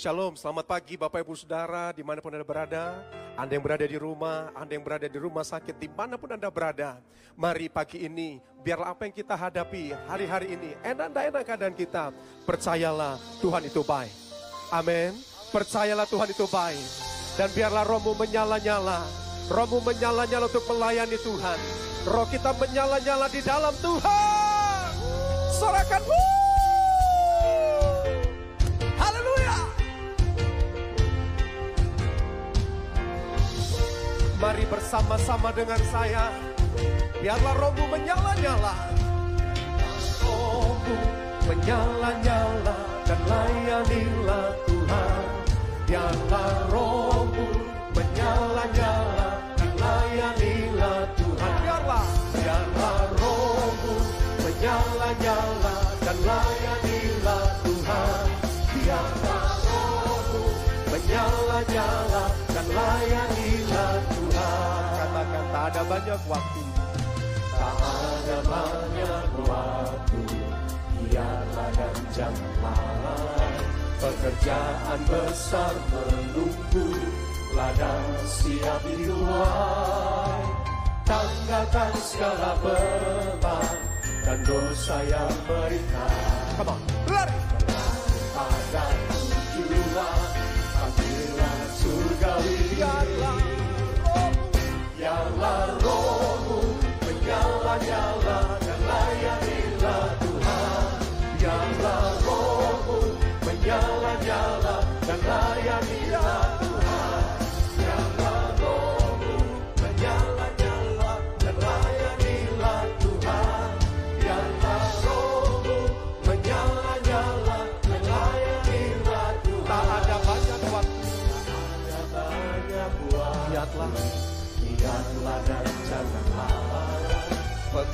Shalom, selamat pagi Bapak Ibu Saudara di mana pun Anda berada. Anda yang berada di rumah, Anda yang berada di rumah sakit, di mana pun Anda berada. Mari pagi ini, biarlah apa yang kita hadapi hari-hari ini, enak dan enak keadaan kita. Percayalah Tuhan itu baik. Amin. Percayalah Tuhan itu baik. Dan biarlah rohmu menyala-nyala. Rohmu menyala-nyala untuk melayani Tuhan. Roh kita menyala-nyala di dalam Tuhan. Sorakan. Haleluya. Mari bersama-sama dengan saya. Biarlah rohmu menyala-nyala. Rohmu menyala-nyala dan layanilah Tuhan. Biarlah rohmu menyala-nyala dan layanilah Tuhan. Biarlah, biarlah rohmu menyala-nyala dan layanilah Tuhan. Biarlah rohmu menyala-nyala dan layanilah ada banyak waktu. Tak ada banyak waktu. Biarlah dan janganlah Pekerjaan besar menunggu Ladang siap dituai Tanggalkan segala beban Dan dosa yang berikan Come on, lari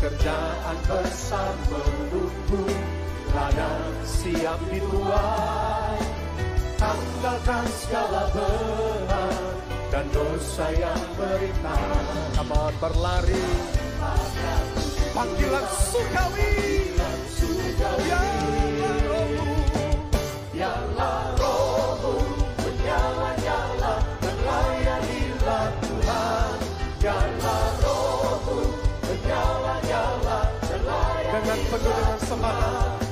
Pekerjaan besar menunggu Ladang siap dituai. Tanggalkan segala berat Dan dosa yang Come on, berlari. Panggilan surgawi Biarlah layanilah Dengan penuh dengan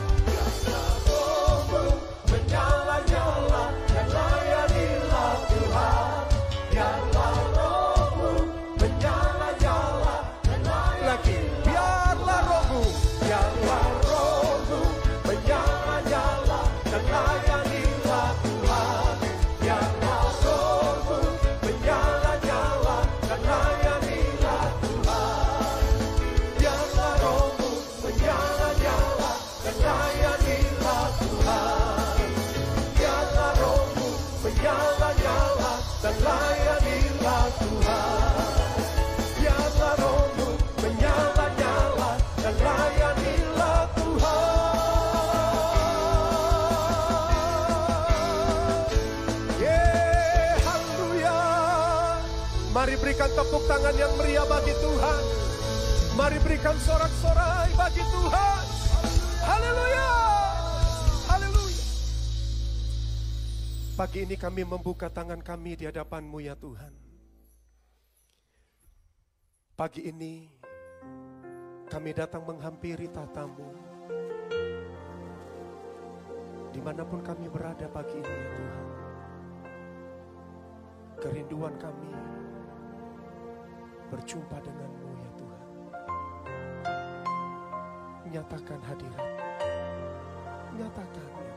tepuk tangan yang meriah bagi Tuhan. Mari berikan sorak-sorai bagi Tuhan. Haleluya. Haleluya. Pagi ini kami membuka tangan kami di hadapan-Mu ya Tuhan. Pagi ini kami datang menghampiri tatamu. Di mana pun kami berada pagi ini ya Tuhan. Kerinduan kami berjumpa denganmu ya Tuhan. Nyatakan hadirat. Nyatakan ya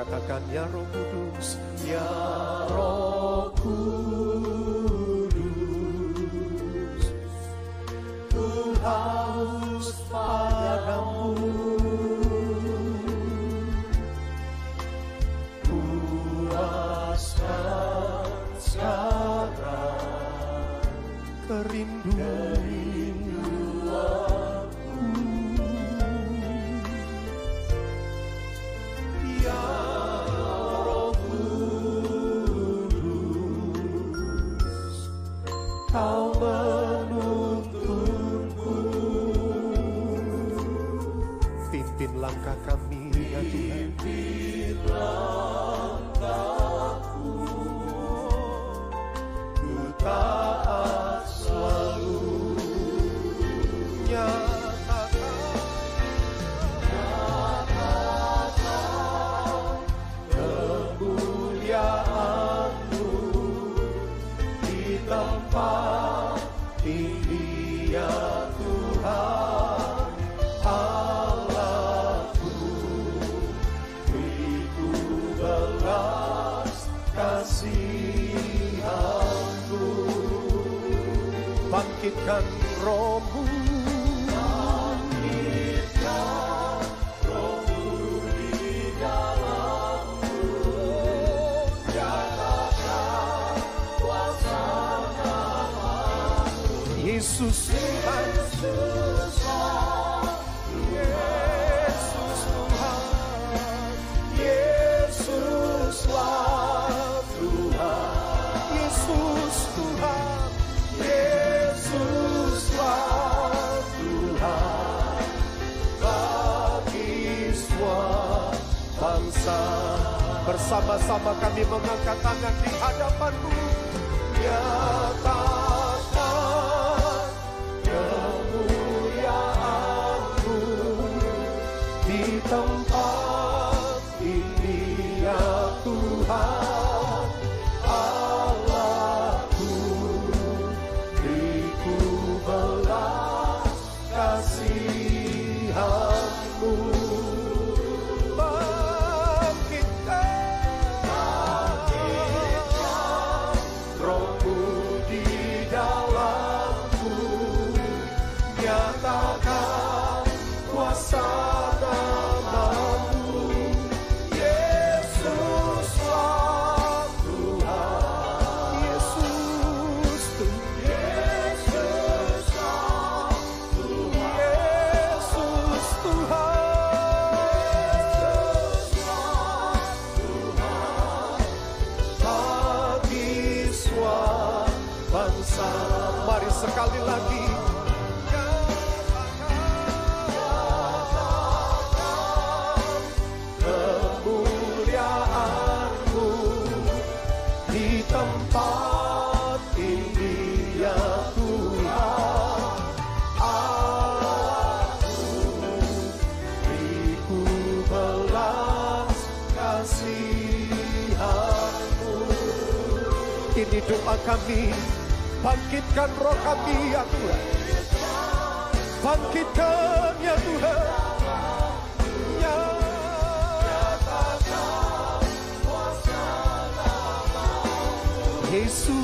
Katakan ya roh kudus Ya roh kudus. kasihanku bangkitkan rohmu. Bangkitkan rohmu di Yesus Tuhan. Bersama-sama kami mengangkat tangan di hadapanmu. Ya Tuhan doa kami. Bangkitkan roh kami ya Tuhan. Bangkitkan ya Tuhan. Ya Yesus.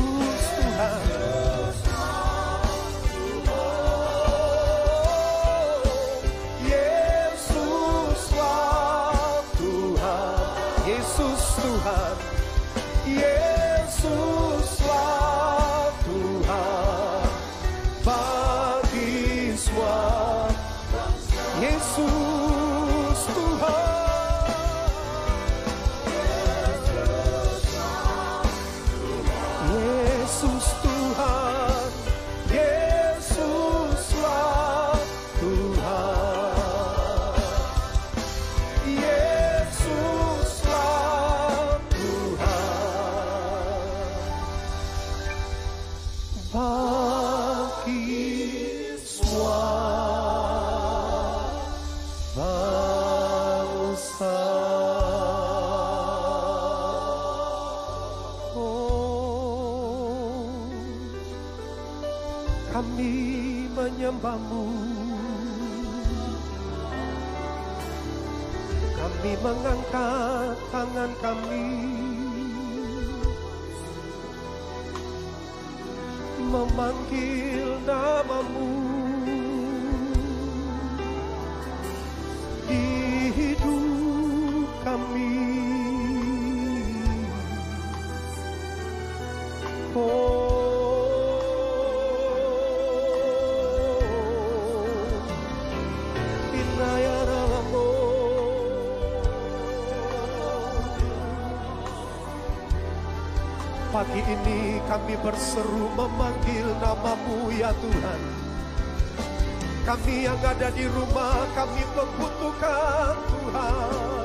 dengan kami. Memanggil namamu. Di hidup kami. Pagi ini kami berseru memanggil namamu ya Tuhan. Kami yang ada di rumah kami membutuhkan Tuhan.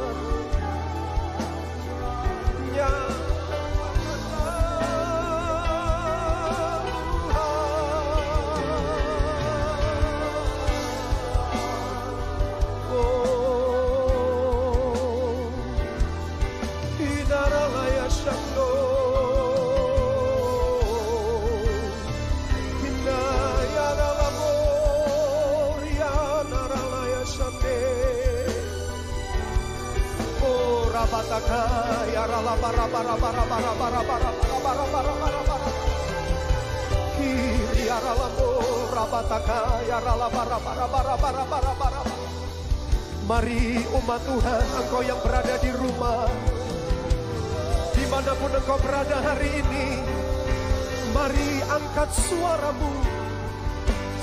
angkat suaramu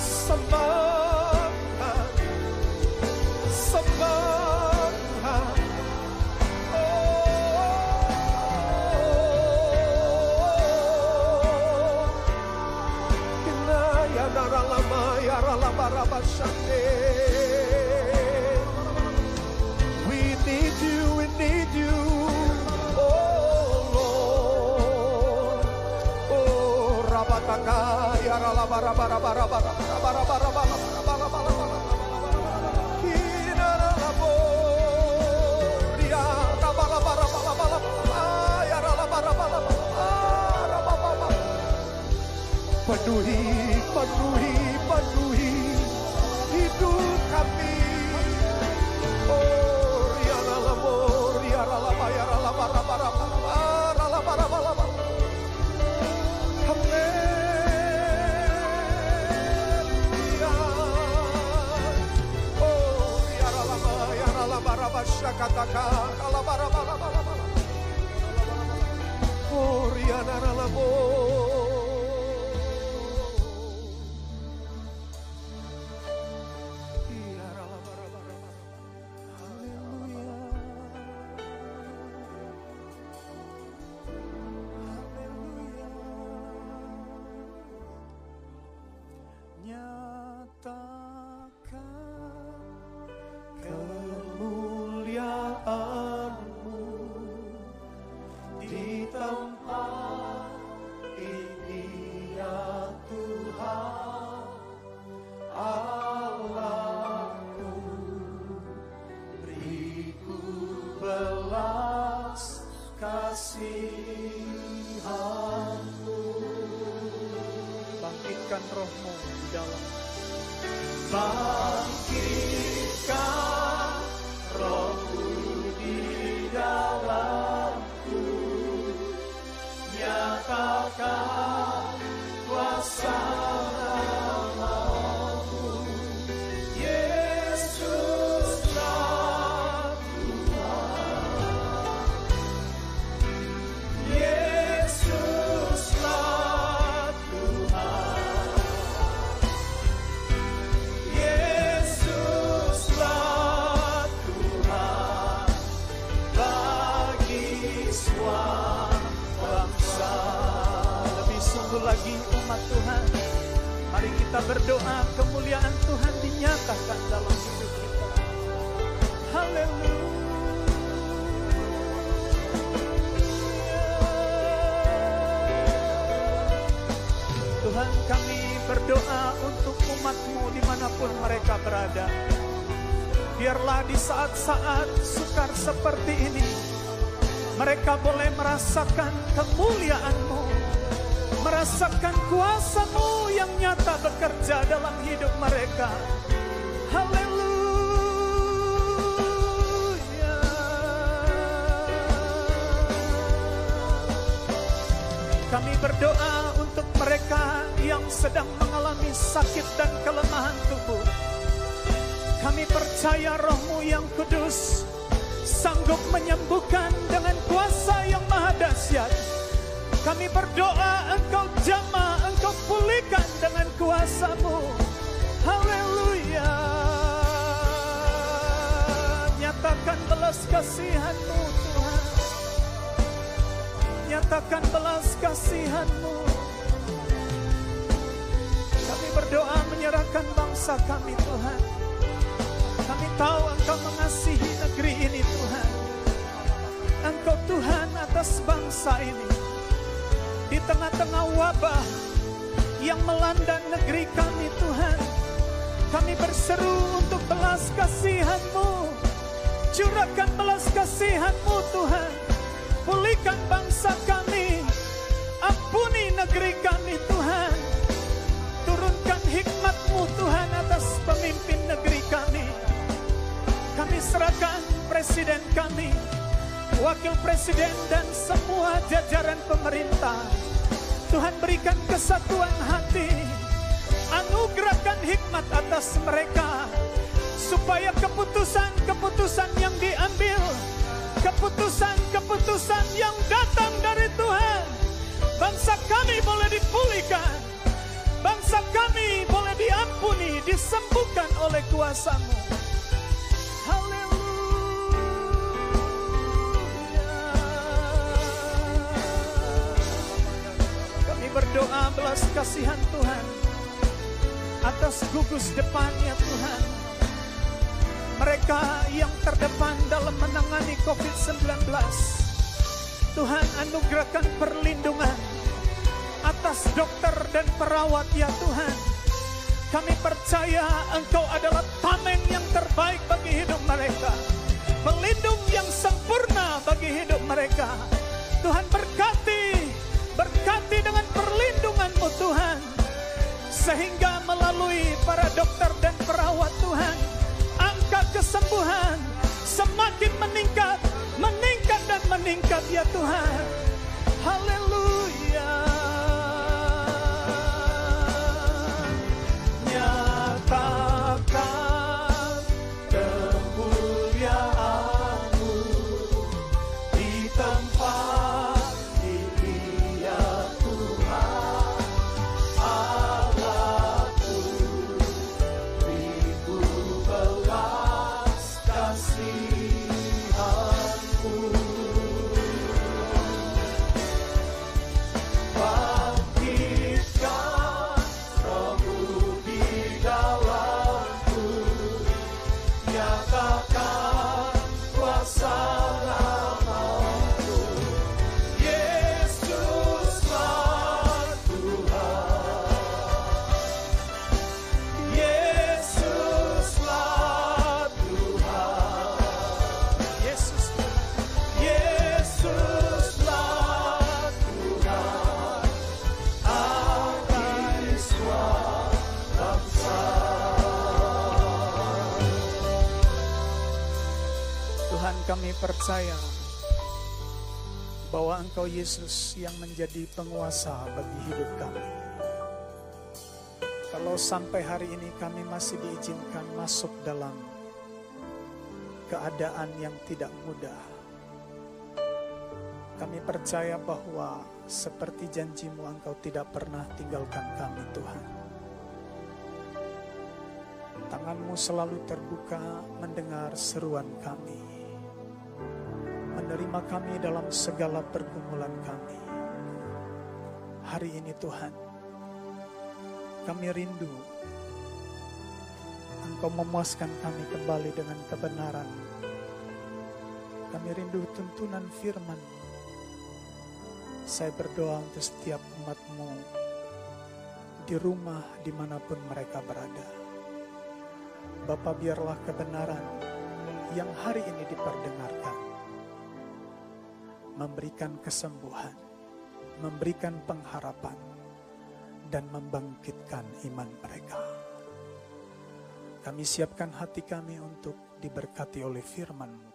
sembah Barabara, barabara, barabara, barabara, barabara. Biarlah di saat-saat sukar seperti ini, mereka boleh merasakan kemuliaan-Mu, merasakan kuasa-Mu yang nyata bekerja dalam hidup mereka. Haleluya. Kami berdoa untuk mereka yang sedang mengalami sakit dan kelemahan tubuh. Kami percaya rohmu yang kudus sanggup menyembuhkan dengan kuasa yang maha dahsyat. Kami berdoa engkau jamah, engkau pulihkan dengan kuasamu. Haleluya. Nyatakan belas kasihanmu Tuhan. Nyatakan belas kasihanmu. Kami berdoa menyerahkan bangsa kami Tuhan. Tahu Engkau mengasihi negeri ini Tuhan. Engkau Tuhan atas bangsa ini. Di tengah-tengah wabah yang melanda negeri kami Tuhan. Kami berseru untuk belas kasihan-Mu. Curahkan belas kasihan-Mu Tuhan. Pulihkan bangsa kami. Ampuni negeri kami Tuhan. Turunkan hikmat-Mu Tuhan atas pemimpin. Kami serahkan presiden kami, wakil presiden dan semua jajaran pemerintah. Tuhan berikan kesatuan hati, anugerahkan hikmat atas mereka, supaya keputusan-keputusan yang diambil, keputusan-keputusan yang datang dari Tuhan, bangsa kami boleh dipulihkan, bangsa kami boleh diampuni, disembuhkan oleh kuasamu. Berdoa belas kasihan Tuhan atas gugus depannya Tuhan. Mereka yang terdepan dalam menangani COVID-19. Tuhan anugerahkan perlindungan atas dokter dan perawat ya Tuhan. Kami percaya Engkau adalah tameng yang terbaik bagi hidup mereka. Pelindung yang sempurna bagi hidup mereka. Tuhan berkati, berkati dengan perlindungan-Mu Tuhan. Sehingga melalui para dokter dan perawat Tuhan, angka kesembuhan semakin meningkat, meningkat dan meningkat ya Tuhan. Haleluya. Engkau Yesus yang menjadi penguasa bagi hidup kami. Kalau sampai hari ini kami masih diizinkan masuk dalam keadaan yang tidak mudah, kami percaya bahwa seperti janjimu Engkau tidak pernah tinggalkan kami Tuhan. Tanganmu selalu terbuka mendengar seruan kami. Menerima kami dalam segala pergumulan kami. Hari ini Tuhan, kami rindu Engkau memuaskan kami kembali dengan kebenaran. Kami rindu tuntunan firman. Saya berdoa untuk setiap umatmu di rumah di mana pun mereka berada. Bapak biarlah kebenaran yang hari ini diperdengarkan memberikan kesembuhan, memberikan pengharapan, dan membangkitkan iman mereka. Kami siapkan hati kami untuk diberkati oleh firman-Mu.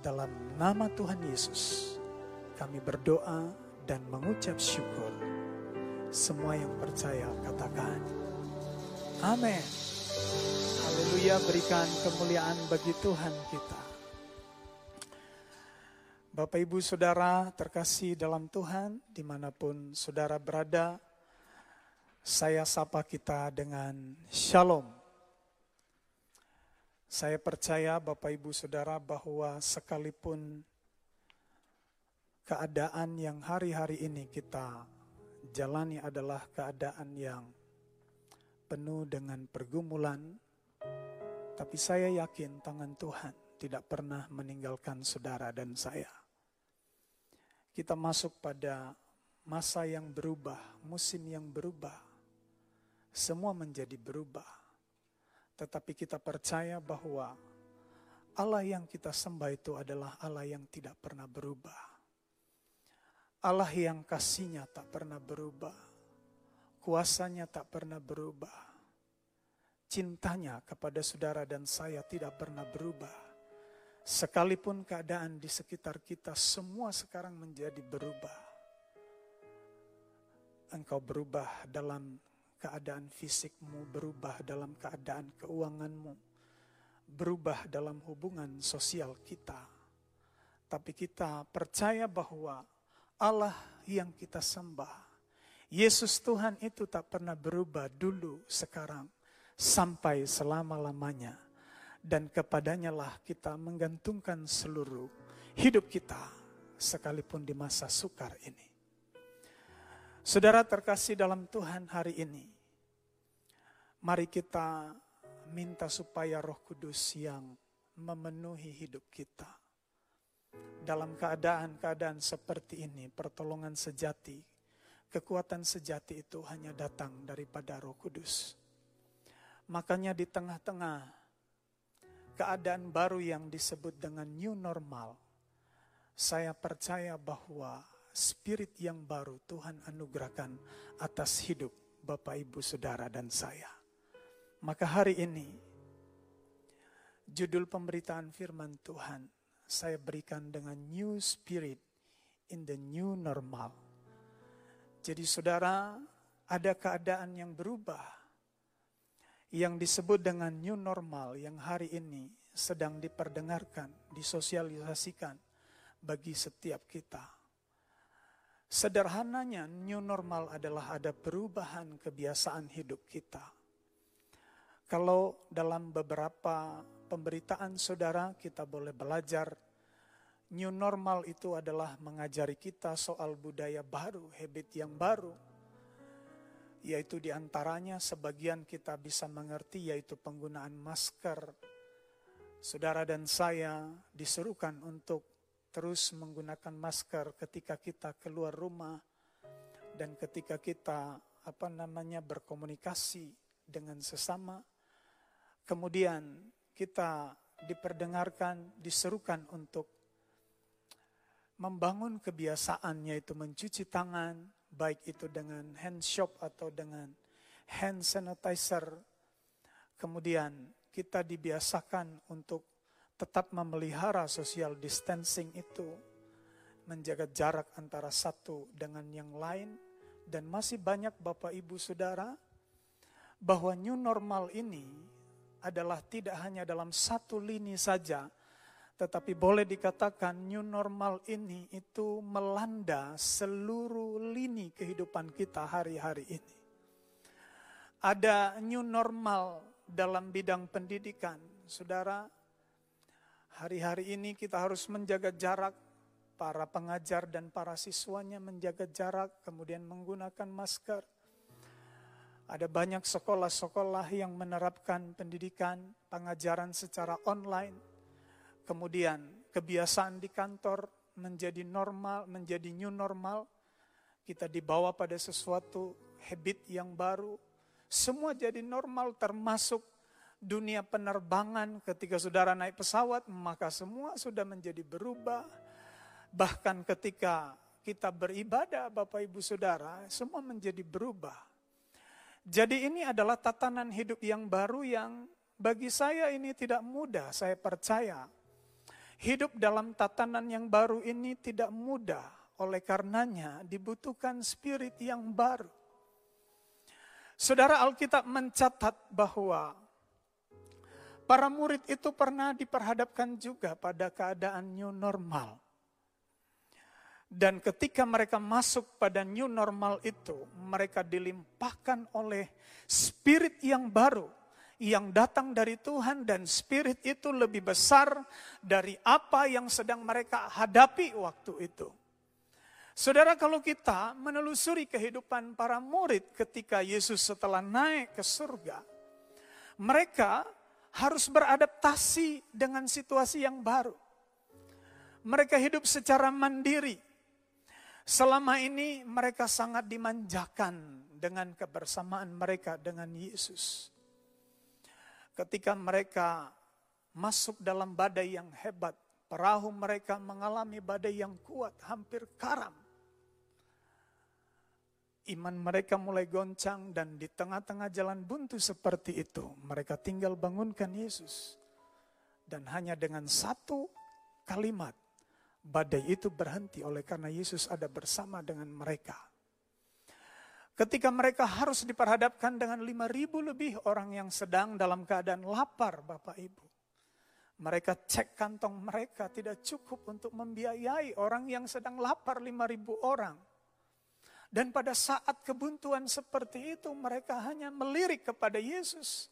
Dalam nama Tuhan Yesus, kami berdoa dan mengucap syukur. Semua yang percaya katakan, Amin. Haleluya berikan kemuliaan bagi Tuhan kita. Bapak ibu saudara terkasih dalam Tuhan di mana pun saudara berada, saya sapa kita dengan shalom. Saya percaya Bapak Ibu Saudara bahwa sekalipun keadaan yang hari-hari ini kita jalani adalah keadaan yang penuh dengan pergumulan, tapi saya yakin tangan Tuhan tidak pernah meninggalkan saudara dan saya. Kita masuk pada masa yang berubah, musim yang berubah, semua menjadi berubah tetapi kita percaya bahwa Allah yang kita sembah itu adalah Allah yang tidak pernah berubah. Allah yang kasihnya tak pernah berubah. Kuasanya tak pernah berubah. Cintanya kepada saudara dan saya tidak pernah berubah. Sekalipun keadaan di sekitar kita semua sekarang menjadi berubah. Engkau berubah dalam keadaan fisikmu, berubah dalam keadaan keuanganmu, berubah dalam hubungan sosial kita. Tapi kita percaya bahwa Allah yang kita sembah, Yesus Tuhan itu tak pernah berubah dulu, sekarang, sampai selama-lamanya. Dan kepadanya lah kita menggantungkan seluruh hidup kita, sekalipun di masa sukar ini. Saudara terkasih dalam Tuhan hari ini, mari kita minta supaya Roh Kudus yang memenuhi hidup kita. Dalam keadaan-keadaan seperti ini, pertolongan sejati, kekuatan sejati itu hanya datang daripada Roh Kudus. Makanya di tengah-tengah keadaan baru yang disebut dengan new normal, saya percaya bahwa spirit yang baru Tuhan anugerahkan atas hidup Bapak, Ibu, Saudara, dan saya. Maka hari ini, judul pemberitaan firman Tuhan saya berikan dengan new spirit in the new normal. Jadi saudara, ada keadaan yang berubah yang disebut dengan new normal yang hari ini sedang diperdengarkan, disosialisasikan bagi setiap kita. Sederhananya, new normal adalah ada perubahan kebiasaan hidup kita. Kalau dalam beberapa pemberitaan saudara kita boleh belajar, new normal itu adalah mengajari kita soal budaya baru, habit yang baru, yaitu di antaranya sebagian kita bisa mengerti yaitu penggunaan masker. Saudara dan saya disuruhkan untuk terus menggunakan masker ketika kita keluar rumah dan ketika kita apa namanya berkomunikasi dengan sesama. Kemudian kita diperdengarkan, diserukan untuk membangun kebiasaan yaitu mencuci tangan, baik itu dengan hand shop atau dengan hand sanitizer. Kemudian kita dibiasakan untuk tetap memelihara social distancing itu, menjaga jarak antara satu dengan yang lain, dan masih banyak Bapak Ibu Saudara, bahwa new normal ini adalah tidak hanya dalam satu lini saja, tetapi boleh dikatakan new normal ini itu melanda seluruh lini kehidupan kita hari-hari ini. Ada new normal dalam bidang pendidikan, saudara, Hari-hari ini kita harus menjaga jarak, para pengajar dan para siswanya menjaga jarak, kemudian menggunakan masker. Ada banyak sekolah-sekolah yang menerapkan pendidikan, pengajaran secara online. Kemudian kebiasaan di kantor menjadi normal, menjadi new normal. Kita dibawa pada sesuatu habit yang baru. Semua jadi normal termasuk dunia penerbangan, ketika saudara naik pesawat, maka semua sudah menjadi berubah. Bahkan ketika kita beribadah, Bapak Ibu Saudara, semua menjadi berubah. Jadi ini adalah tatanan hidup yang baru yang bagi saya ini tidak mudah, saya percaya. Hidup dalam tatanan yang baru ini tidak mudah, oleh karenanya dibutuhkan spirit yang baru. Saudara Alkitab mencatat bahwa Para murid itu pernah diperhadapkan juga pada keadaan new normal. Dan ketika mereka masuk pada new normal itu, mereka dilimpahkan oleh spirit yang baru yang datang dari Tuhan dan spirit itu lebih besar dari apa yang sedang mereka hadapi waktu itu. Saudara, kalau kita menelusuri kehidupan para murid ketika Yesus setelah naik ke surga, mereka harus beradaptasi dengan situasi yang baru. Mereka hidup secara mandiri. Selama ini mereka sangat dimanjakan dengan kebersamaan mereka dengan Yesus. Ketika mereka masuk dalam badai yang hebat, perahu mereka mengalami badai yang kuat, hampir karam iman mereka mulai goncang dan di tengah-tengah jalan buntu seperti itu, mereka tinggal bangunkan Yesus. Dan hanya dengan satu kalimat, badai itu berhenti oleh karena Yesus ada bersama dengan mereka. Ketika mereka harus diperhadapkan dengan lima ribu lebih orang yang sedang dalam keadaan lapar Bapak Ibu. Mereka cek kantong mereka tidak cukup untuk membiayai orang yang sedang lapar lima ribu orang dan pada saat kebuntuan seperti itu mereka hanya melirik kepada Yesus.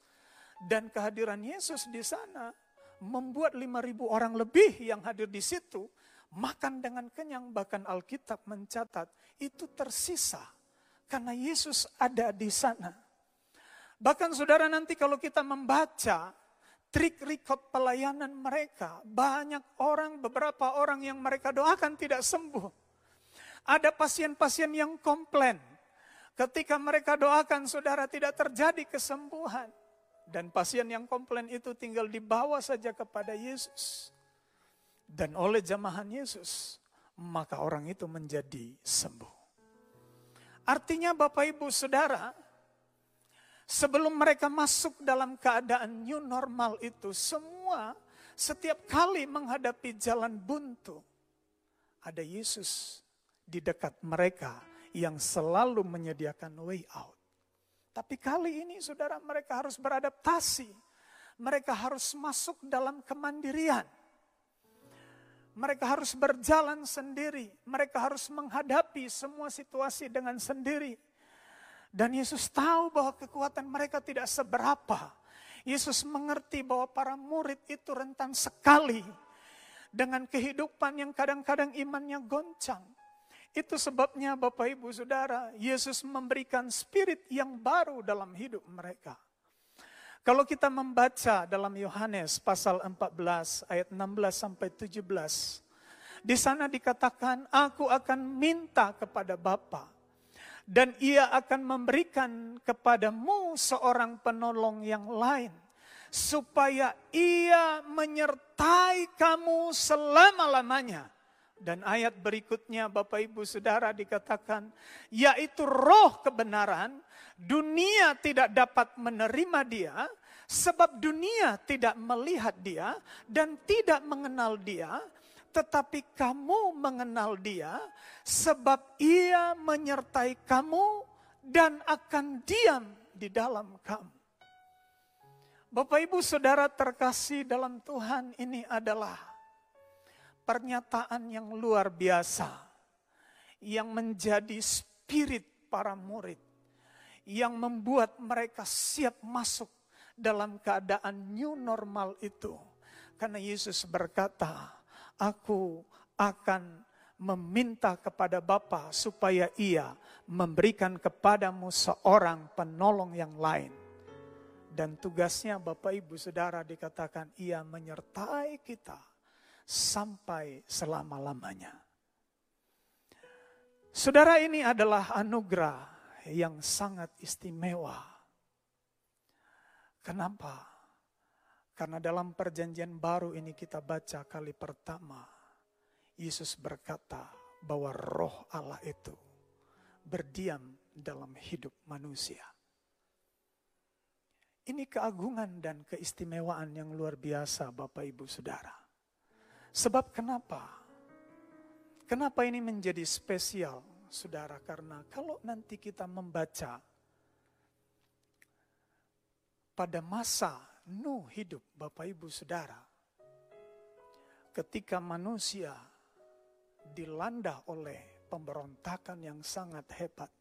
Dan kehadiran Yesus di sana membuat 5000 orang lebih yang hadir di situ makan dengan kenyang bahkan Alkitab mencatat itu tersisa karena Yesus ada di sana. Bahkan saudara nanti kalau kita membaca trik record pelayanan mereka, banyak orang, beberapa orang yang mereka doakan tidak sembuh. Ada pasien-pasien yang komplain. Ketika mereka doakan saudara tidak terjadi kesembuhan. Dan pasien yang komplain itu tinggal dibawa saja kepada Yesus. Dan oleh jamahan Yesus, maka orang itu menjadi sembuh. Artinya Bapak Ibu Saudara, sebelum mereka masuk dalam keadaan new normal itu, semua setiap kali menghadapi jalan buntu, ada Yesus di dekat mereka yang selalu menyediakan way out. Tapi kali ini saudara mereka harus beradaptasi. Mereka harus masuk dalam kemandirian. Mereka harus berjalan sendiri. Mereka harus menghadapi semua situasi dengan sendiri. Dan Yesus tahu bahwa kekuatan mereka tidak seberapa. Yesus mengerti bahwa para murid itu rentan sekali dengan kehidupan yang kadang-kadang imannya goncang. Itu sebabnya Bapak Ibu Saudara, Yesus memberikan spirit yang baru dalam hidup mereka. Kalau kita membaca dalam Yohanes pasal 14 ayat 16 sampai 17, di sana dikatakan, "Aku akan minta kepada Bapa dan Ia akan memberikan kepadamu seorang penolong yang lain, supaya Ia menyertai kamu selama-lamanya." Dan ayat berikutnya Bapak Ibu Saudara dikatakan, yaitu roh kebenaran, dunia tidak dapat menerima dia, sebab dunia tidak melihat dia dan tidak mengenal dia, tetapi kamu mengenal dia, sebab ia menyertai kamu dan akan diam di dalam kamu. Bapak Ibu Saudara terkasih dalam Tuhan ini adalah pernyataan yang luar biasa yang menjadi spirit para murid yang membuat mereka siap masuk dalam keadaan new normal itu. Karena Yesus berkata, aku akan meminta kepada Bapa supaya ia memberikan kepadamu seorang penolong yang lain. Dan tugasnya Bapak Ibu Saudara dikatakan ia menyertai kita sampai selama-lamanya. Saudara ini adalah anugerah yang sangat istimewa. Kenapa? Karena dalam perjanjian baru ini kita baca kali pertama, Yesus berkata bahwa roh Allah itu berdiam dalam hidup manusia. Ini keagungan dan keistimewaan yang luar biasa Bapak Ibu Saudara. Sebab kenapa? Kenapa ini menjadi spesial Saudara? Karena kalau nanti kita membaca pada masa Nuh hidup Bapak Ibu Saudara. Ketika manusia dilanda oleh pemberontakan yang sangat hebat.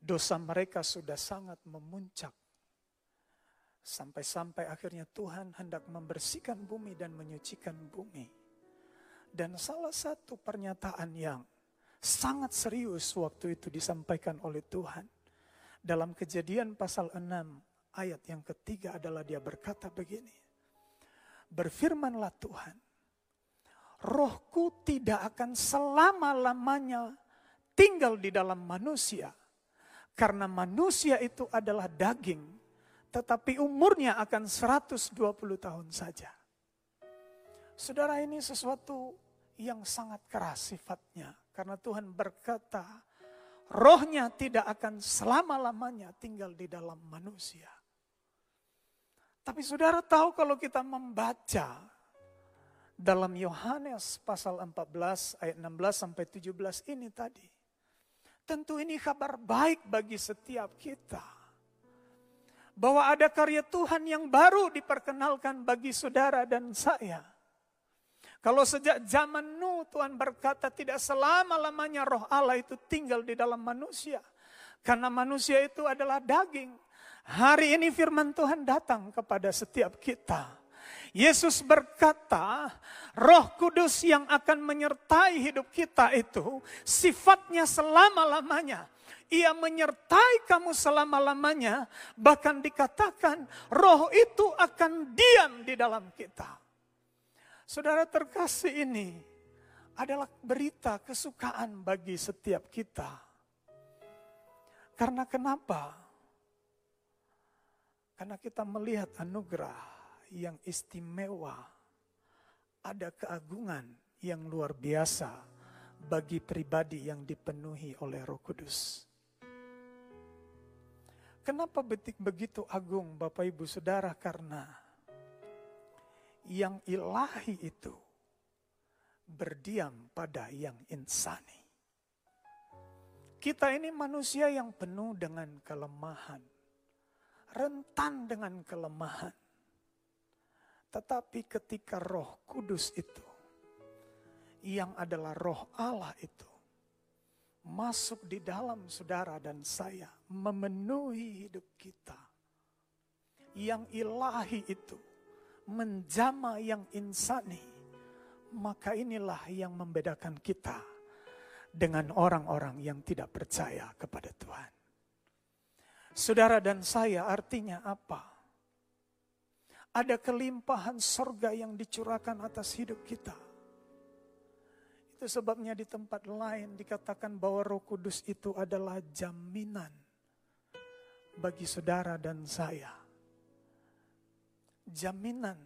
Dosa mereka sudah sangat memuncak Sampai-sampai akhirnya Tuhan hendak membersihkan bumi dan menyucikan bumi. Dan salah satu pernyataan yang sangat serius waktu itu disampaikan oleh Tuhan. Dalam kejadian pasal 6 ayat yang ketiga adalah dia berkata begini. Berfirmanlah Tuhan, rohku tidak akan selama-lamanya tinggal di dalam manusia. Karena manusia itu adalah daging tetapi umurnya akan 120 tahun saja. Saudara ini sesuatu yang sangat keras sifatnya. Karena Tuhan berkata, rohnya tidak akan selama-lamanya tinggal di dalam manusia. Tapi saudara tahu kalau kita membaca dalam Yohanes pasal 14 ayat 16 sampai 17 ini tadi. Tentu ini kabar baik bagi setiap kita bahwa ada karya Tuhan yang baru diperkenalkan bagi saudara dan saya. Kalau sejak zaman Nuh Tuhan berkata tidak selama-lamanya roh Allah itu tinggal di dalam manusia. Karena manusia itu adalah daging. Hari ini firman Tuhan datang kepada setiap kita. Yesus berkata, Roh Kudus yang akan menyertai hidup kita itu sifatnya selama-lamanya ia menyertai kamu selama-lamanya, bahkan dikatakan roh itu akan diam di dalam kita. Saudara terkasih ini adalah berita kesukaan bagi setiap kita. Karena kenapa? Karena kita melihat anugerah yang istimewa, ada keagungan yang luar biasa bagi pribadi yang dipenuhi oleh Roh Kudus. Kenapa betik begitu agung Bapak Ibu Saudara? Karena yang ilahi itu berdiam pada yang insani. Kita ini manusia yang penuh dengan kelemahan. Rentan dengan kelemahan. Tetapi ketika roh kudus itu, yang adalah roh Allah itu, masuk di dalam saudara dan saya, memenuhi hidup kita. Yang ilahi itu menjama yang insani, maka inilah yang membedakan kita dengan orang-orang yang tidak percaya kepada Tuhan. Saudara dan saya artinya apa? Ada kelimpahan sorga yang dicurahkan atas hidup kita itu sebabnya di tempat lain dikatakan bahwa Roh Kudus itu adalah jaminan bagi saudara dan saya. Jaminan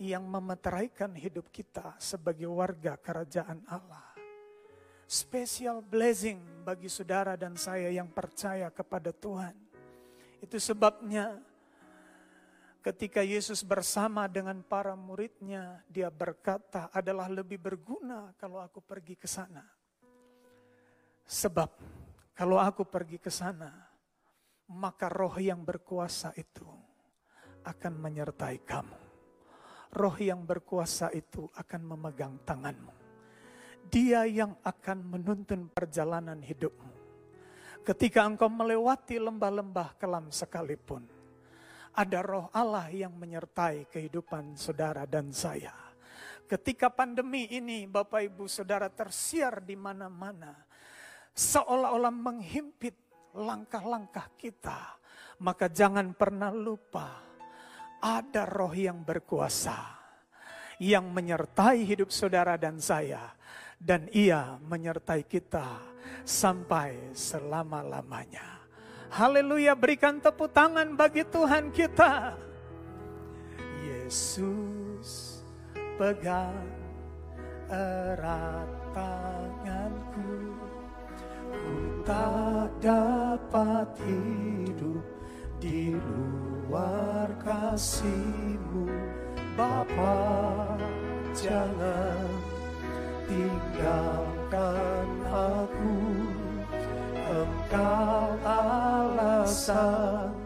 yang memeteraikan hidup kita sebagai warga kerajaan Allah. Special blessing bagi saudara dan saya yang percaya kepada Tuhan. Itu sebabnya Ketika Yesus bersama dengan para muridnya, dia berkata adalah lebih berguna kalau aku pergi ke sana. Sebab kalau aku pergi ke sana, maka roh yang berkuasa itu akan menyertai kamu. Roh yang berkuasa itu akan memegang tanganmu. Dia yang akan menuntun perjalanan hidupmu. Ketika engkau melewati lembah-lembah kelam sekalipun, ada roh Allah yang menyertai kehidupan saudara dan saya. Ketika pandemi ini Bapak Ibu Saudara tersiar di mana-mana. Seolah-olah menghimpit langkah-langkah kita. Maka jangan pernah lupa ada roh yang berkuasa. Yang menyertai hidup saudara dan saya. Dan ia menyertai kita sampai selama-lamanya. Haleluya, berikan tepuk tangan bagi Tuhan kita. Yesus pegang erat tanganku Ku tak dapat hidup di luar kasihmu Bapa jangan tinggalkan aku Engkau alasan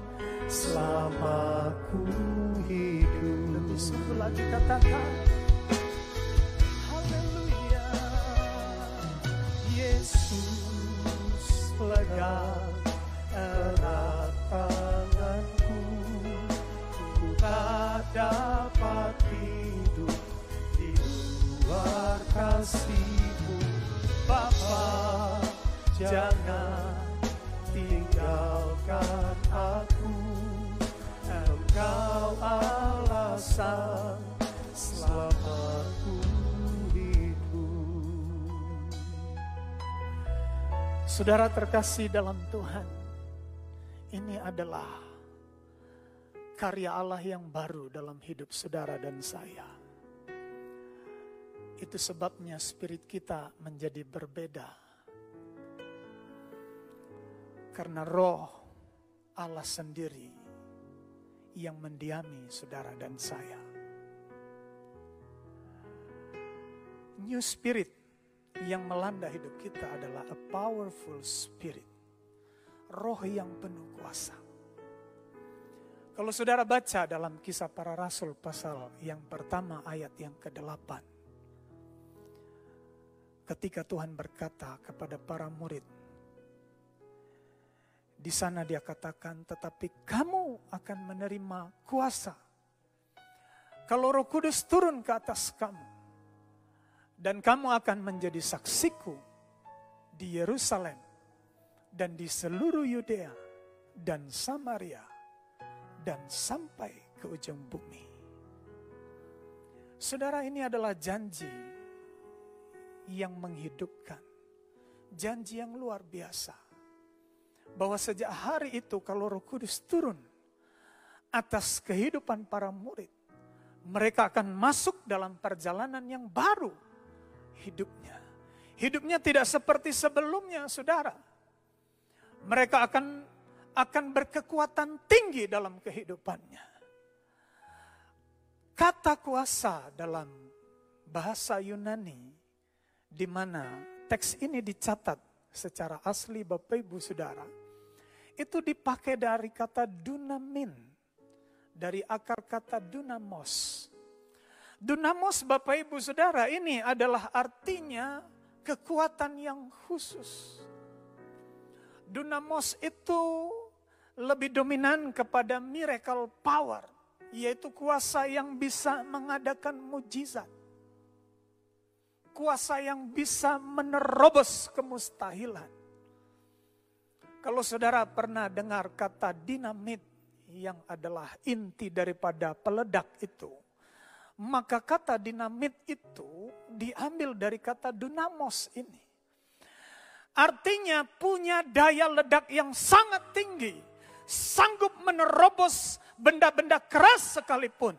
selama ku hidup. Lebih sungguh lagi katakan Haleluya Yesus pegang erat tanganku. Ku tak dapat di luar kasihmu Bapa jangan tinggalkan aku. Engkau alasan selama ku hidup Saudara terkasih dalam Tuhan Ini adalah karya Allah yang baru dalam hidup saudara dan saya Itu sebabnya spirit kita menjadi berbeda karena roh Allah sendiri yang mendiami saudara dan saya. New spirit yang melanda hidup kita adalah a powerful spirit. Roh yang penuh kuasa. Kalau saudara baca dalam kisah para rasul pasal yang pertama ayat yang ke-8. Ketika Tuhan berkata kepada para murid, di sana dia katakan, tetapi kamu akan menerima kuasa. Kalau roh kudus turun ke atas kamu. Dan kamu akan menjadi saksiku di Yerusalem dan di seluruh Yudea dan Samaria dan sampai ke ujung bumi. Saudara ini adalah janji yang menghidupkan. Janji yang luar biasa bahwa sejak hari itu kalau Roh Kudus turun atas kehidupan para murid, mereka akan masuk dalam perjalanan yang baru hidupnya. Hidupnya tidak seperti sebelumnya, Saudara. Mereka akan akan berkekuatan tinggi dalam kehidupannya. Kata kuasa dalam bahasa Yunani di mana teks ini dicatat secara asli Bapak Ibu Saudara, itu dipakai dari kata dunamin, dari akar kata dunamos. Dunamos Bapak Ibu Saudara ini adalah artinya kekuatan yang khusus. Dunamos itu lebih dominan kepada miracle power, yaitu kuasa yang bisa mengadakan mujizat kuasa yang bisa menerobos kemustahilan. Kalau saudara pernah dengar kata dinamit yang adalah inti daripada peledak itu, maka kata dinamit itu diambil dari kata dunamos ini. Artinya punya daya ledak yang sangat tinggi, sanggup menerobos benda-benda keras sekalipun.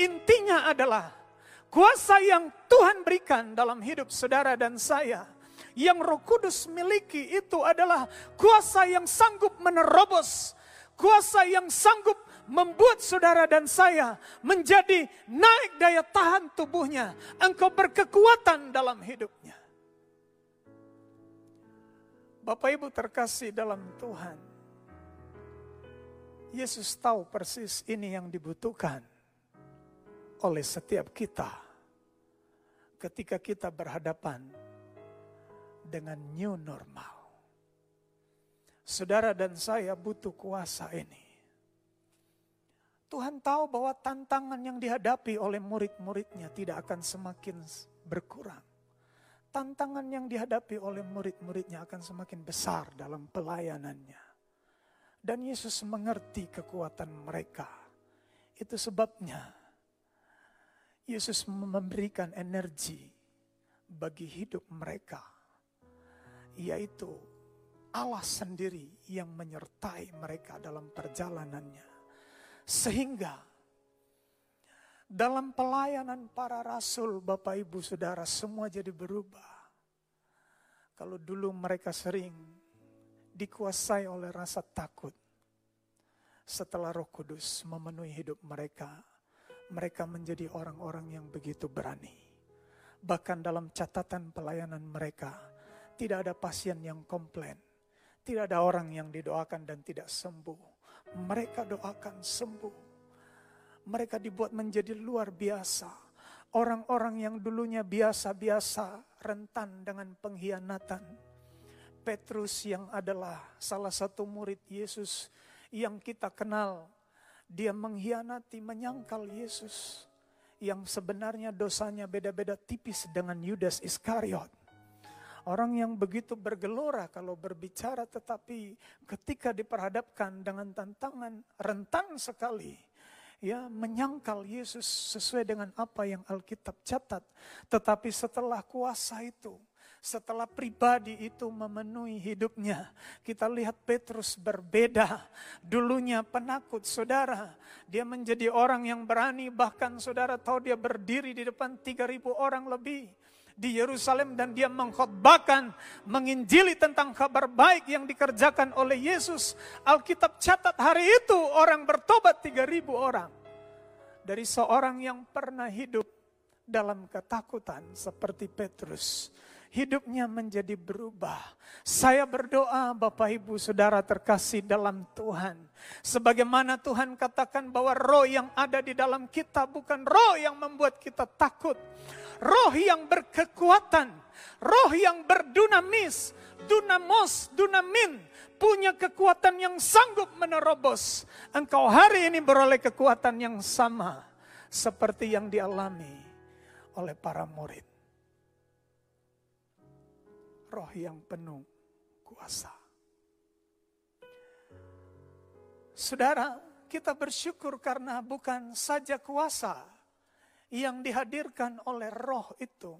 Intinya adalah Kuasa yang Tuhan berikan dalam hidup saudara dan saya, yang Roh Kudus miliki itu adalah kuasa yang sanggup menerobos, kuasa yang sanggup membuat saudara dan saya menjadi naik daya tahan tubuhnya. Engkau berkekuatan dalam hidupnya. Bapak Ibu terkasih dalam Tuhan. Yesus tahu persis ini yang dibutuhkan oleh setiap kita ketika kita berhadapan dengan new normal. Saudara dan saya butuh kuasa ini. Tuhan tahu bahwa tantangan yang dihadapi oleh murid-muridnya tidak akan semakin berkurang. Tantangan yang dihadapi oleh murid-muridnya akan semakin besar dalam pelayanannya. Dan Yesus mengerti kekuatan mereka. Itu sebabnya Yesus memberikan energi bagi hidup mereka, yaitu Allah sendiri yang menyertai mereka dalam perjalanannya, sehingga Dalam pelayanan para rasul, Bapak Ibu Saudara, semua jadi berubah. Kalau dulu mereka sering dikuasai oleh rasa takut, setelah Roh Kudus memenuhi hidup mereka, mereka menjadi orang-orang yang begitu berani. Bahkan dalam catatan pelayanan mereka, tidak ada pasien yang komplain, tidak ada orang yang didoakan dan tidak sembuh. Mereka doakan sembuh. Mereka dibuat menjadi luar biasa. Orang-orang yang dulunya biasa-biasa, rentan dengan pengkhianatan. Petrus yang adalah salah satu murid Yesus yang kita kenal, dia mengkhianati, menyangkal Yesus. Yang sebenarnya dosanya beda-beda tipis dengan Yudas Iskariot. Orang yang begitu bergelora kalau berbicara tetapi ketika diperhadapkan dengan tantangan rentan sekali ya menyangkal Yesus sesuai dengan apa yang Alkitab catat. Tetapi setelah kuasa itu setelah pribadi itu memenuhi hidupnya, kita lihat Petrus berbeda. Dulunya penakut, saudara. Dia menjadi orang yang berani, bahkan saudara tahu dia berdiri di depan 3000 orang lebih di Yerusalem dan dia mengkhotbahkan, menginjili tentang kabar baik yang dikerjakan oleh Yesus. Alkitab catat hari itu orang bertobat 3000 orang. Dari seorang yang pernah hidup dalam ketakutan seperti Petrus hidupnya menjadi berubah. Saya berdoa Bapak Ibu Saudara terkasih dalam Tuhan. Sebagaimana Tuhan katakan bahwa roh yang ada di dalam kita bukan roh yang membuat kita takut. Roh yang berkekuatan, roh yang berdunamis, dunamos, dunamin, punya kekuatan yang sanggup menerobos. Engkau hari ini beroleh kekuatan yang sama seperti yang dialami oleh para murid roh yang penuh kuasa. Saudara, kita bersyukur karena bukan saja kuasa yang dihadirkan oleh roh itu,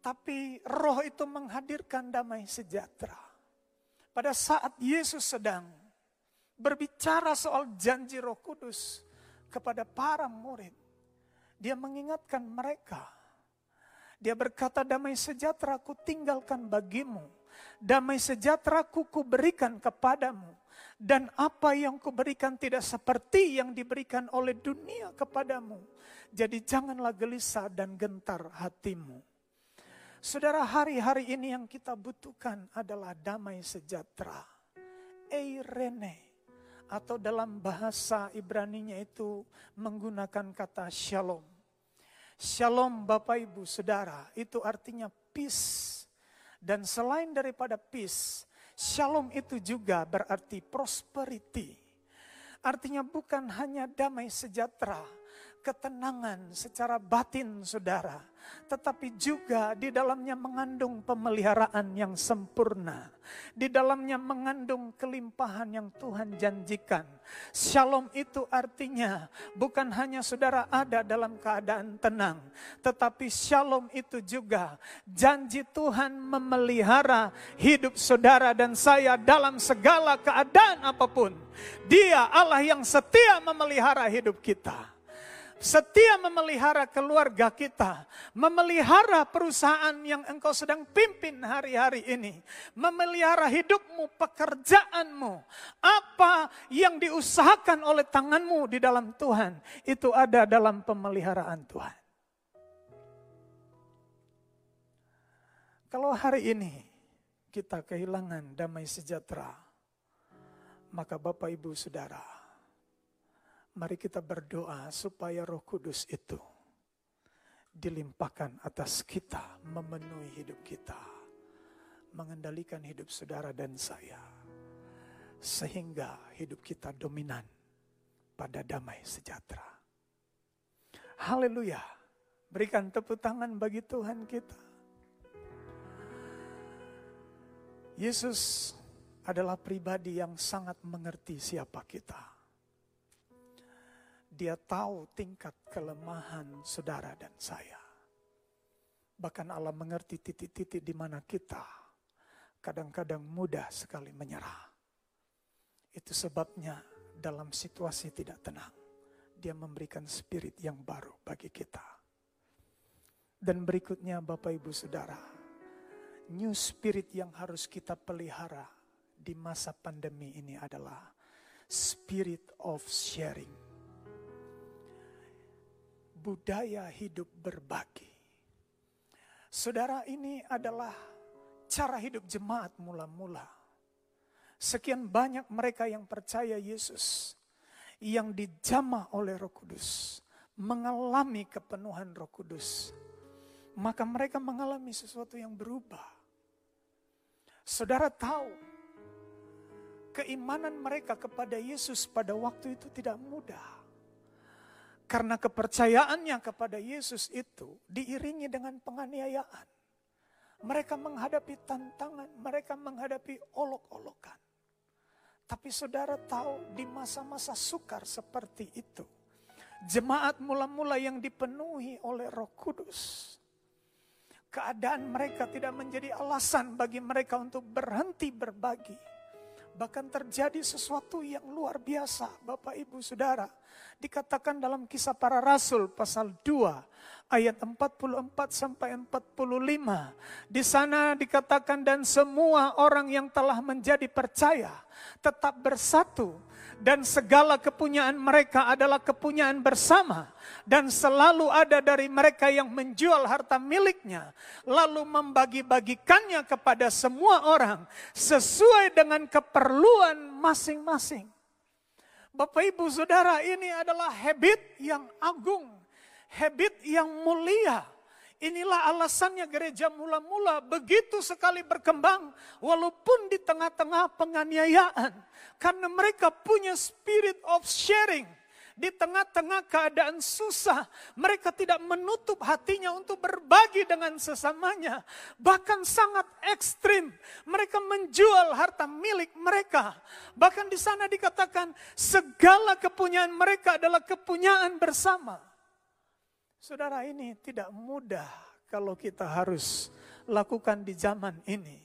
tapi roh itu menghadirkan damai sejahtera. Pada saat Yesus sedang berbicara soal janji roh kudus kepada para murid, dia mengingatkan mereka dia berkata, damai sejahtera ku tinggalkan bagimu. Damai sejahtera ku berikan kepadamu. Dan apa yang kuberikan tidak seperti yang diberikan oleh dunia kepadamu. Jadi janganlah gelisah dan gentar hatimu. Saudara, hari-hari ini yang kita butuhkan adalah damai sejahtera. Eirene. Atau dalam bahasa Ibraninya itu menggunakan kata shalom Shalom Bapak Ibu Saudara, itu artinya peace. Dan selain daripada peace, shalom itu juga berarti prosperity. Artinya bukan hanya damai sejahtera, ketenangan secara batin saudara tetapi juga di dalamnya mengandung pemeliharaan yang sempurna. Di dalamnya mengandung kelimpahan yang Tuhan janjikan. Shalom itu artinya bukan hanya saudara ada dalam keadaan tenang, tetapi shalom itu juga janji Tuhan memelihara hidup saudara dan saya dalam segala keadaan apa pun. Dia Allah yang setia memelihara hidup kita setia memelihara keluarga kita, memelihara perusahaan yang engkau sedang pimpin hari-hari ini, memelihara hidupmu, pekerjaanmu, apa yang diusahakan oleh tanganmu di dalam Tuhan, itu ada dalam pemeliharaan Tuhan. Kalau hari ini kita kehilangan damai sejahtera, maka Bapak Ibu Saudara, Mari kita berdoa supaya Roh Kudus itu dilimpahkan atas kita, memenuhi hidup kita, mengendalikan hidup saudara dan saya, sehingga hidup kita dominan pada damai sejahtera. Haleluya! Berikan tepuk tangan bagi Tuhan kita. Yesus adalah pribadi yang sangat mengerti siapa kita dia tahu tingkat kelemahan saudara dan saya. Bahkan Allah mengerti titik-titik di mana kita kadang-kadang mudah sekali menyerah. Itu sebabnya dalam situasi tidak tenang, dia memberikan spirit yang baru bagi kita. Dan berikutnya Bapak Ibu Saudara, new spirit yang harus kita pelihara di masa pandemi ini adalah spirit of sharing. Budaya hidup berbagi. Saudara, ini adalah cara hidup jemaat mula-mula. Sekian banyak mereka yang percaya Yesus, yang dijamah oleh Roh Kudus, mengalami kepenuhan Roh Kudus, maka mereka mengalami sesuatu yang berubah. Saudara tahu, keimanan mereka kepada Yesus pada waktu itu tidak mudah. Karena kepercayaannya kepada Yesus itu diiringi dengan penganiayaan. Mereka menghadapi tantangan, mereka menghadapi olok-olokan. Tapi saudara tahu di masa-masa sukar seperti itu. Jemaat mula-mula yang dipenuhi oleh roh kudus. Keadaan mereka tidak menjadi alasan bagi mereka untuk berhenti berbagi Bahkan terjadi sesuatu yang luar biasa, Bapak Ibu Saudara. Dikatakan dalam kisah para rasul pasal 2 ayat 44 sampai 45. Di sana dikatakan dan semua orang yang telah menjadi percaya tetap bersatu dan segala kepunyaan mereka adalah kepunyaan bersama. Dan selalu ada dari mereka yang menjual harta miliknya. Lalu membagi-bagikannya kepada semua orang sesuai dengan keperluan masing-masing. Bapak Ibu Saudara, ini adalah habit yang agung, habit yang mulia Inilah alasannya gereja mula-mula begitu sekali berkembang walaupun di tengah-tengah penganiayaan. Karena mereka punya spirit of sharing. Di tengah-tengah keadaan susah, mereka tidak menutup hatinya untuk berbagi dengan sesamanya. Bahkan sangat ekstrim, mereka menjual harta milik mereka. Bahkan di sana dikatakan segala kepunyaan mereka adalah kepunyaan bersama. Saudara ini tidak mudah kalau kita harus lakukan di zaman ini.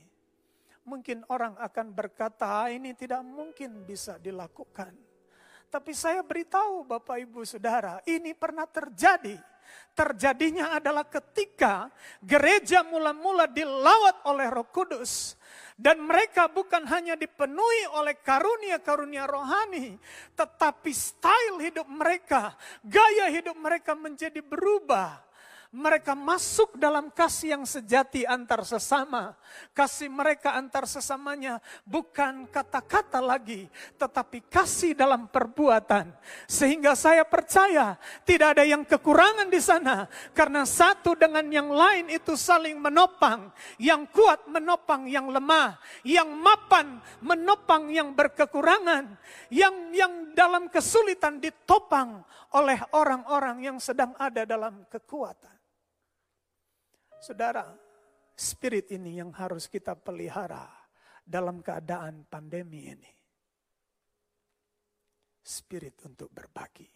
Mungkin orang akan berkata ah, ini tidak mungkin bisa dilakukan. Tapi saya beritahu Bapak Ibu Saudara, ini pernah terjadi. Terjadinya adalah ketika gereja mula-mula dilawat oleh Roh Kudus dan mereka bukan hanya dipenuhi oleh karunia-karunia rohani, tetapi style hidup mereka, gaya hidup mereka menjadi berubah mereka masuk dalam kasih yang sejati antar sesama. Kasih mereka antar sesamanya bukan kata-kata lagi, tetapi kasih dalam perbuatan. Sehingga saya percaya tidak ada yang kekurangan di sana. Karena satu dengan yang lain itu saling menopang. Yang kuat menopang yang lemah. Yang mapan menopang yang berkekurangan. Yang yang dalam kesulitan ditopang oleh orang-orang yang sedang ada dalam kekuatan. Saudara, spirit ini yang harus kita pelihara dalam keadaan pandemi ini. Spirit untuk berbagi.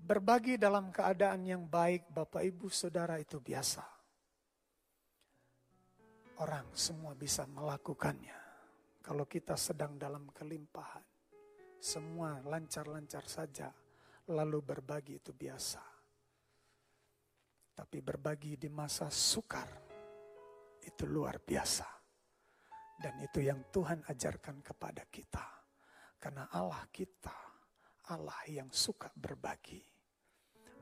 Berbagi dalam keadaan yang baik, Bapak Ibu Saudara itu biasa. Orang semua bisa melakukannya. Kalau kita sedang dalam kelimpahan, semua lancar-lancar saja, lalu berbagi itu biasa. Tapi berbagi di masa sukar itu luar biasa. Dan itu yang Tuhan ajarkan kepada kita. Karena Allah kita, Allah yang suka berbagi.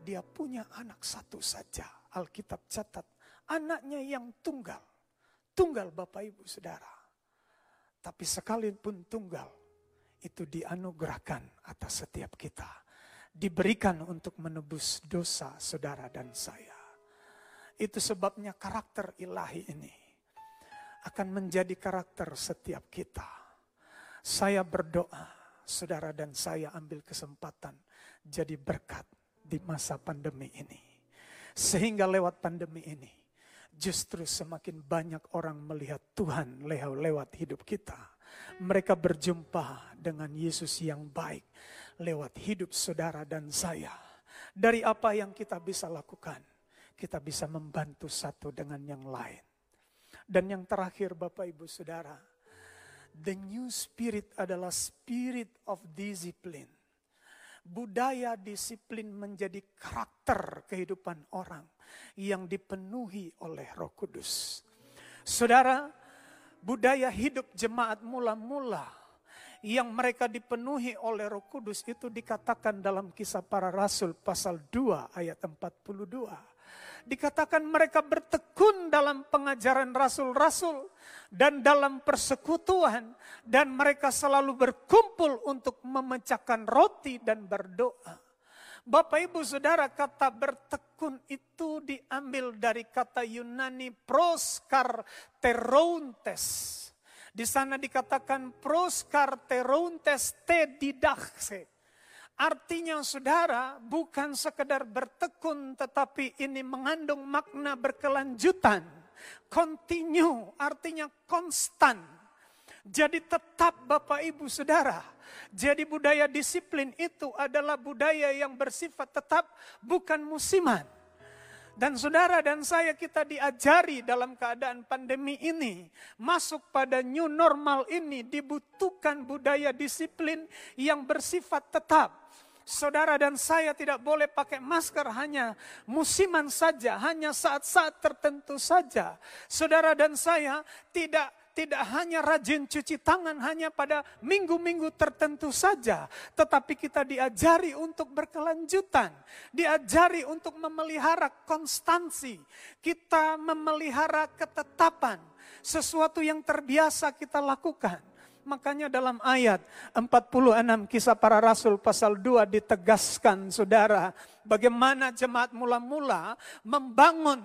Dia punya anak satu saja. Alkitab catat, anaknya yang tunggal. Tunggal Bapak Ibu Saudara. Tapi sekalipun tunggal, itu dianugerahkan atas setiap kita. Diberikan untuk menebus dosa saudara dan saya. Itu sebabnya karakter ilahi ini akan menjadi karakter setiap kita. Saya berdoa, saudara dan saya ambil kesempatan jadi berkat di masa pandemi ini. Sehingga lewat pandemi ini, justru semakin banyak orang melihat Tuhan lewat hidup kita. Mereka berjumpa dengan Yesus yang baik lewat hidup saudara dan saya. Dari apa yang kita bisa lakukan, kita bisa membantu satu dengan yang lain. Dan yang terakhir Bapak Ibu Saudara, The new spirit adalah spirit of discipline. Budaya disiplin menjadi karakter kehidupan orang yang dipenuhi oleh Roh Kudus. Saudara, budaya hidup jemaat mula-mula yang mereka dipenuhi oleh Roh Kudus itu dikatakan dalam kisah para rasul pasal 2 ayat 42. Dikatakan mereka bertekun dalam pengajaran rasul-rasul dan dalam persekutuan dan mereka selalu berkumpul untuk memecahkan roti dan berdoa. Bapak Ibu Saudara kata bertekun itu diambil dari kata Yunani proskarterountes. Di sana dikatakan proskarterountes te didakse. Artinya saudara bukan sekedar bertekun tetapi ini mengandung makna berkelanjutan. Continue artinya konstan. Jadi tetap Bapak Ibu Saudara jadi budaya disiplin itu adalah budaya yang bersifat tetap bukan musiman. Dan saudara dan saya kita diajari dalam keadaan pandemi ini. Masuk pada new normal ini dibutuhkan budaya disiplin yang bersifat tetap. Saudara dan saya tidak boleh pakai masker hanya musiman saja, hanya saat-saat tertentu saja. Saudara dan saya tidak tidak hanya rajin cuci tangan hanya pada minggu-minggu tertentu saja, tetapi kita diajari untuk berkelanjutan, diajari untuk memelihara konstansi, kita memelihara ketetapan, sesuatu yang terbiasa kita lakukan. Makanya dalam ayat 46 kisah para rasul pasal 2 ditegaskan saudara bagaimana jemaat mula-mula membangun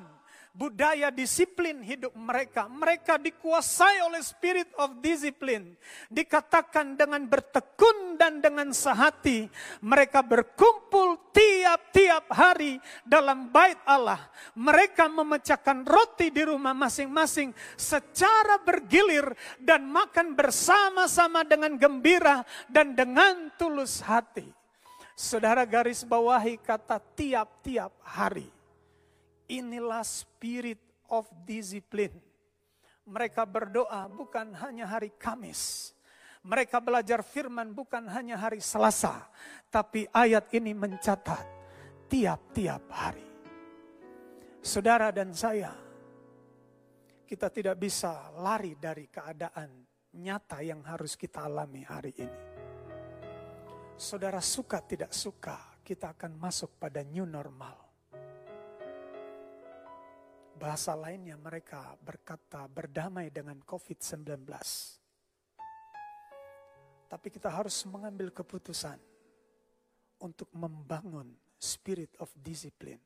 budaya disiplin hidup mereka. Mereka dikuasai oleh spirit of discipline. Dikatakan dengan bertekun dan dengan sehati. Mereka berkumpul tiap-tiap hari dalam bait Allah. Mereka memecahkan roti di rumah masing-masing secara bergilir dan makan bersama-sama dengan gembira dan dengan tulus hati. Saudara garis bawahi kata tiap-tiap hari Inilah spirit of discipline. Mereka berdoa bukan hanya hari Kamis. Mereka belajar firman bukan hanya hari Selasa. Tapi ayat ini mencatat tiap-tiap hari. Saudara dan saya, kita tidak bisa lari dari keadaan nyata yang harus kita alami hari ini. Saudara suka tidak suka, kita akan masuk pada new normal Bahasa lainnya mereka berkata berdamai dengan COVID-19. Tapi kita harus mengambil keputusan untuk membangun spirit of discipline.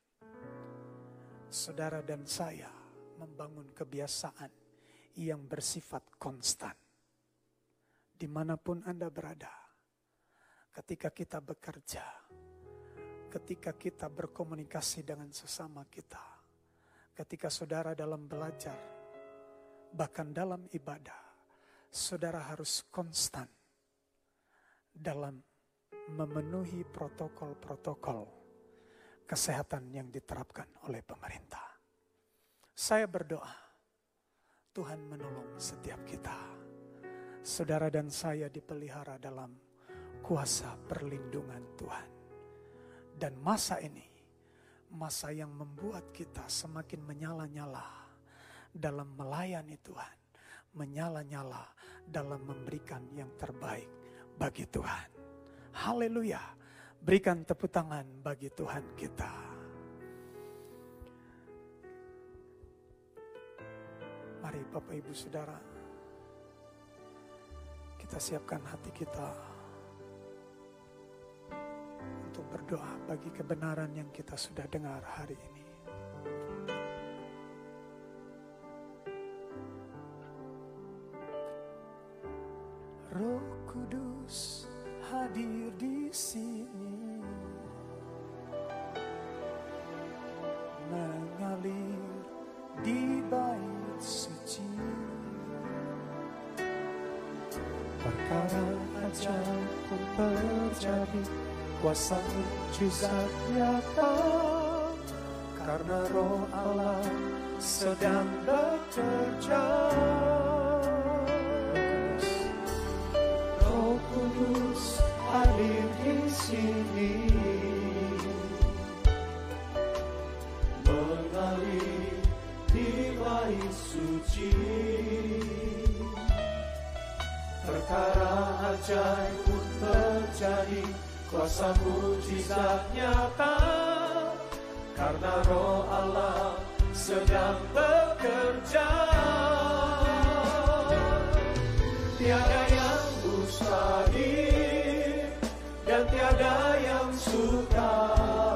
Saudara dan saya membangun kebiasaan yang bersifat konstan. Di mana pun Anda berada, ketika kita bekerja, ketika kita berkomunikasi dengan sesama kita, ketika saudara dalam belajar, bahkan dalam ibadah, saudara harus konstan dalam memenuhi protokol-protokol kesehatan yang diterapkan oleh pemerintah. Saya berdoa, Tuhan menolong setiap kita. Saudara dan saya dipelihara dalam kuasa perlindungan Tuhan. Dan masa ini masa yang membuat kita semakin menyala-nyala dalam melayani Tuhan, menyala-nyala dalam memberikan yang terbaik bagi Tuhan. Haleluya. Berikan tepuk tangan bagi Tuhan kita. Mari Bapak Ibu Saudara, kita siapkan hati kita untuk berdoa bagi kebenaran yang kita sudah dengar hari ini. Roh Kudus hadir di sini. Mengalir di bait suci. Perkara ajaib pun terjadi kuasa mujizat nyata karena roh Allah sedang bekerja. Kudus hadir di sini. Mengalir di bait suci. Perkara ajaib pun terjadi kuasa mujizat nyata karena roh Allah sedang bekerja. Tiada yang mustahil dan tiada yang sukar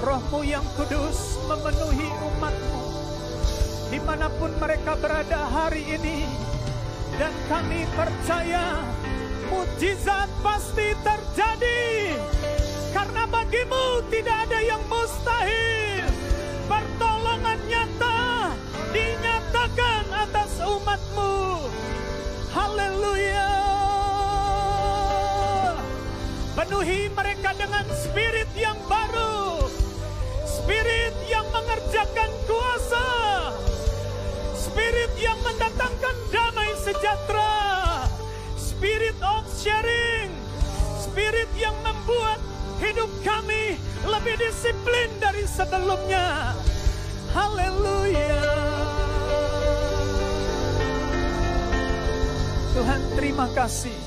Rohmu yang kudus memenuhi umatmu. Di mana pun mereka berada hari ini dan kami percaya mujizat pasti terjadi. Karena bagimu tidak ada yang mustahil. Pertolongan nyata dinyatakan atas umatmu. Haleluya. Penuhi mereka dengan spirit mengerjakan kuasa Spirit yang mendatangkan damai sejahtera. Spirit of sharing. Spirit yang membuat hidup kami lebih disiplin dari sebelumnya. Haleluya. Tuhan terima kasih.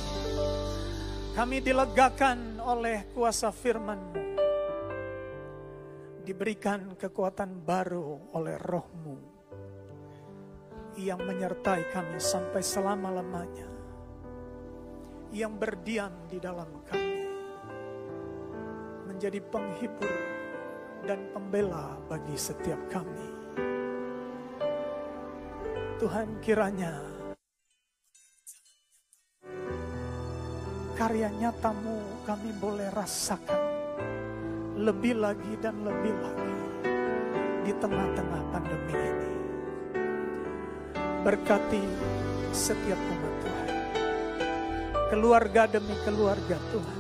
Kami dilegakan oleh kuasa firman-Mu. Diberikan kekuatan baru oleh rohmu yang menyertai kami sampai selama-lamanya, yang berdiam di dalam kami, menjadi penghibur dan pembela bagi setiap kami. Tuhan kiranya karya nyatamu kami boleh rasakan lebih lagi dan lebih lagi di tengah-tengah pandemi ini. Berkati setiap umat Tuhan. Keluarga demi keluarga Tuhan.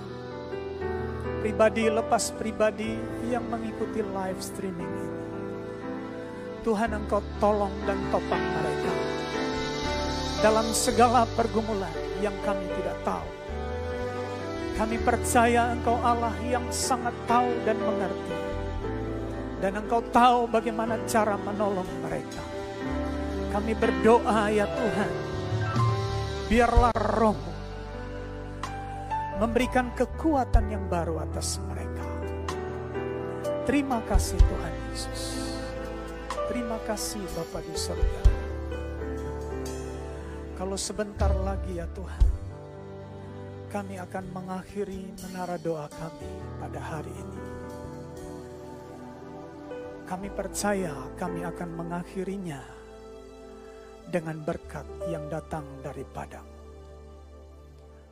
Pribadi lepas pribadi yang mengikuti live streaming ini. Tuhan engkau tolong dan topang mereka. Dalam segala pergumulan yang kami tidak tahu. Kami percaya engkau Allah yang sangat tahu dan mengerti. Dan engkau tahu bagaimana cara menolong mereka. Kami berdoa ya Tuhan, biarlah rohmu memberikan kekuatan yang baru atas mereka. Terima kasih Tuhan Yesus. Terima kasih Bapa di surga. Kalau sebentar lagi ya Tuhan, kami akan mengakhiri menara doa kami pada hari ini. Kami percaya kami akan mengakhirinya dengan berkat yang datang daripadamu.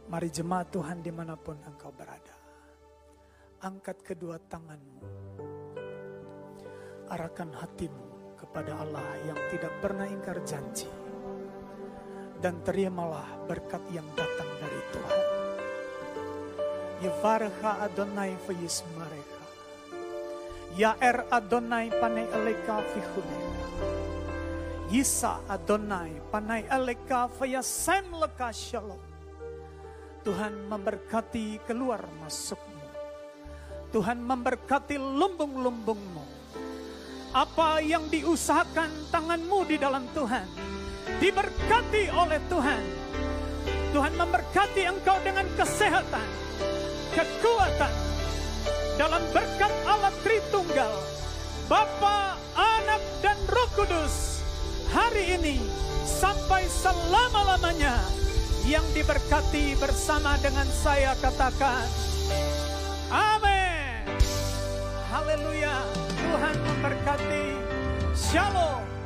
Mari jemaat Tuhan di mana pun engkau berada. Angkat kedua tanganmu. Arahkan hatimu kepada Allah yang tidak pernah ingkar janji. Dan terimalah berkat yang datang dari Tuhan. Yevarecha Adonai vayismarecha. Yaer Adonai panai eleka vihunecha. Yisa Adonai panai eleka vayasem leka shalom. Tuhan memberkati keluar masukmu. Tuhan memberkati lumbung-lumbungmu. Apa yang diusahakan tanganmu di dalam Tuhan, diberkati oleh Tuhan. Tuhan memberkati engkau dengan kesehatan, kekuatan, dalam berkat Allah Tritunggal, Bapa, Anak, dan Roh Kudus, hari ini sampai selama-lamanya yang diberkati bersama dengan saya katakan, Amin. Haleluya. Tuhan memberkati. Shalom.